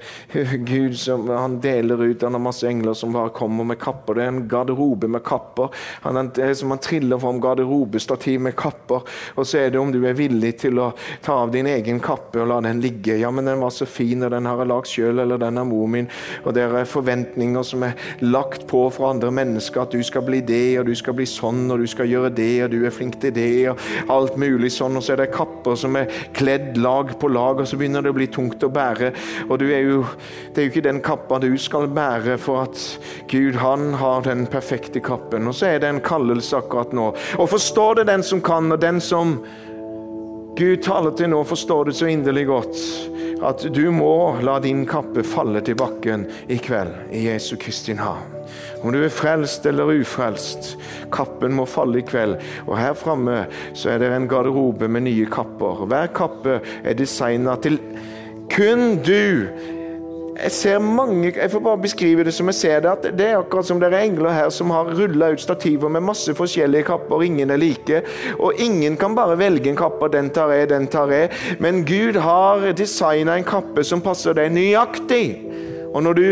Gud som han deler ut. Han har masse engler som bare kommer med kapper. Det er en garderobe med kapper. Han, det er som han triller fram garderobestativ med kapper. Og så er det om du er villig til å ta av din egen kappe og la den ligge. Ja, men den var så fin, og den har jeg lagd sjøl, eller den er mor min. Og det er forventninger som er lagt på på fra andre mennesker at du skal bli det, og du skal bli sånn, og du skal gjøre det, og du er flink til det, og alt mulig sånn. Og så er det kapper som er kledd lag på lag, og så begynner det å bli tungt å bære. Og du er jo, det er jo ikke den kappa du skal bære, for at Gud, han har den perfekte kappen. Og så er det en kallelse akkurat nå. Og forstår det den som kan, og den som Gud taler til nå, forstår det så inderlig godt at du må la din kappe falle til bakken i kveld, i Jesu Kristi navn. Om du er frelst eller ufrelst, kappen må falle i kveld. Og her framme er det en garderobe med nye kapper. Hver kappe er designa til kun du jeg ser mange, jeg får bare beskrive det som jeg ser det, at det er akkurat som det er engler her som har rulla ut stativer med masse forskjellige kapper, ingen er like. Og ingen kan bare velge en kappe, den tar jeg, den tar jeg. Men Gud har designa en kappe som passer deg nøyaktig. Og når du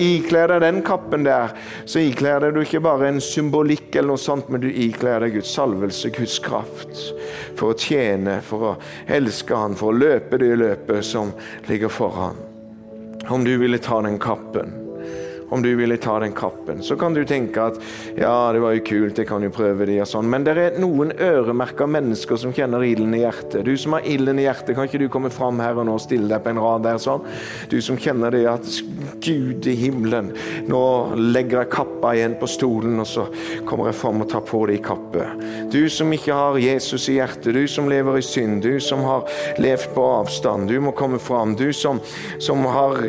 ikler deg den kappen der, så ikler deg du ikke bare en symbolikk, eller noe sånt, men du ikler deg Guds salvelse, Guds kraft. For å tjene, for å elske Han, for å løpe det løpet som ligger foran om du ville ta den kappen. Om du ville ta den kappen. Så kan du tenke at ja, det var jo kult, jeg kan jo prøve det og sånn. Men det er noen øremerka mennesker som kjenner ilden i hjertet. Du som har ilden i hjertet, kan ikke du komme fram her og nå og stille deg på en rad der sånn? Du som kjenner det at Gud i himmelen, nå legger jeg kappa igjen på stolen, og så kommer jeg fram og tar på deg kappet. Du som ikke har Jesus i hjertet, du som lever i synd, du som har levd på avstand, du må komme fram. Du som, som har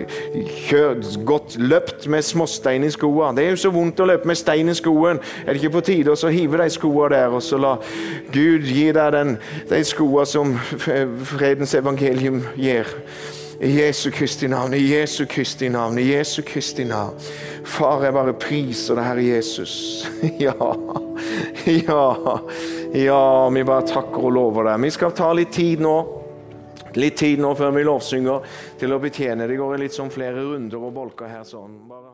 kjørt, gått, løpt med småstein i skoene. Det er jo så vondt å løpe med stein i skoen. Er det ikke på tide å hive de skoene der, og så la Gud gi deg den, de skoene som fredens evangelium gir? I Jesu Kristi navn, i Jesu Kristi navn, i Jesu Kristi navn. Far, jeg bare priser deg, Herre Jesus. Ja, ja, ja, vi bare takker og lover deg. Vi skal ta litt tid nå. Litt tid nå før vi lovsynger til å betjene. Det går litt sånn flere runder og bolker her sånn. Bare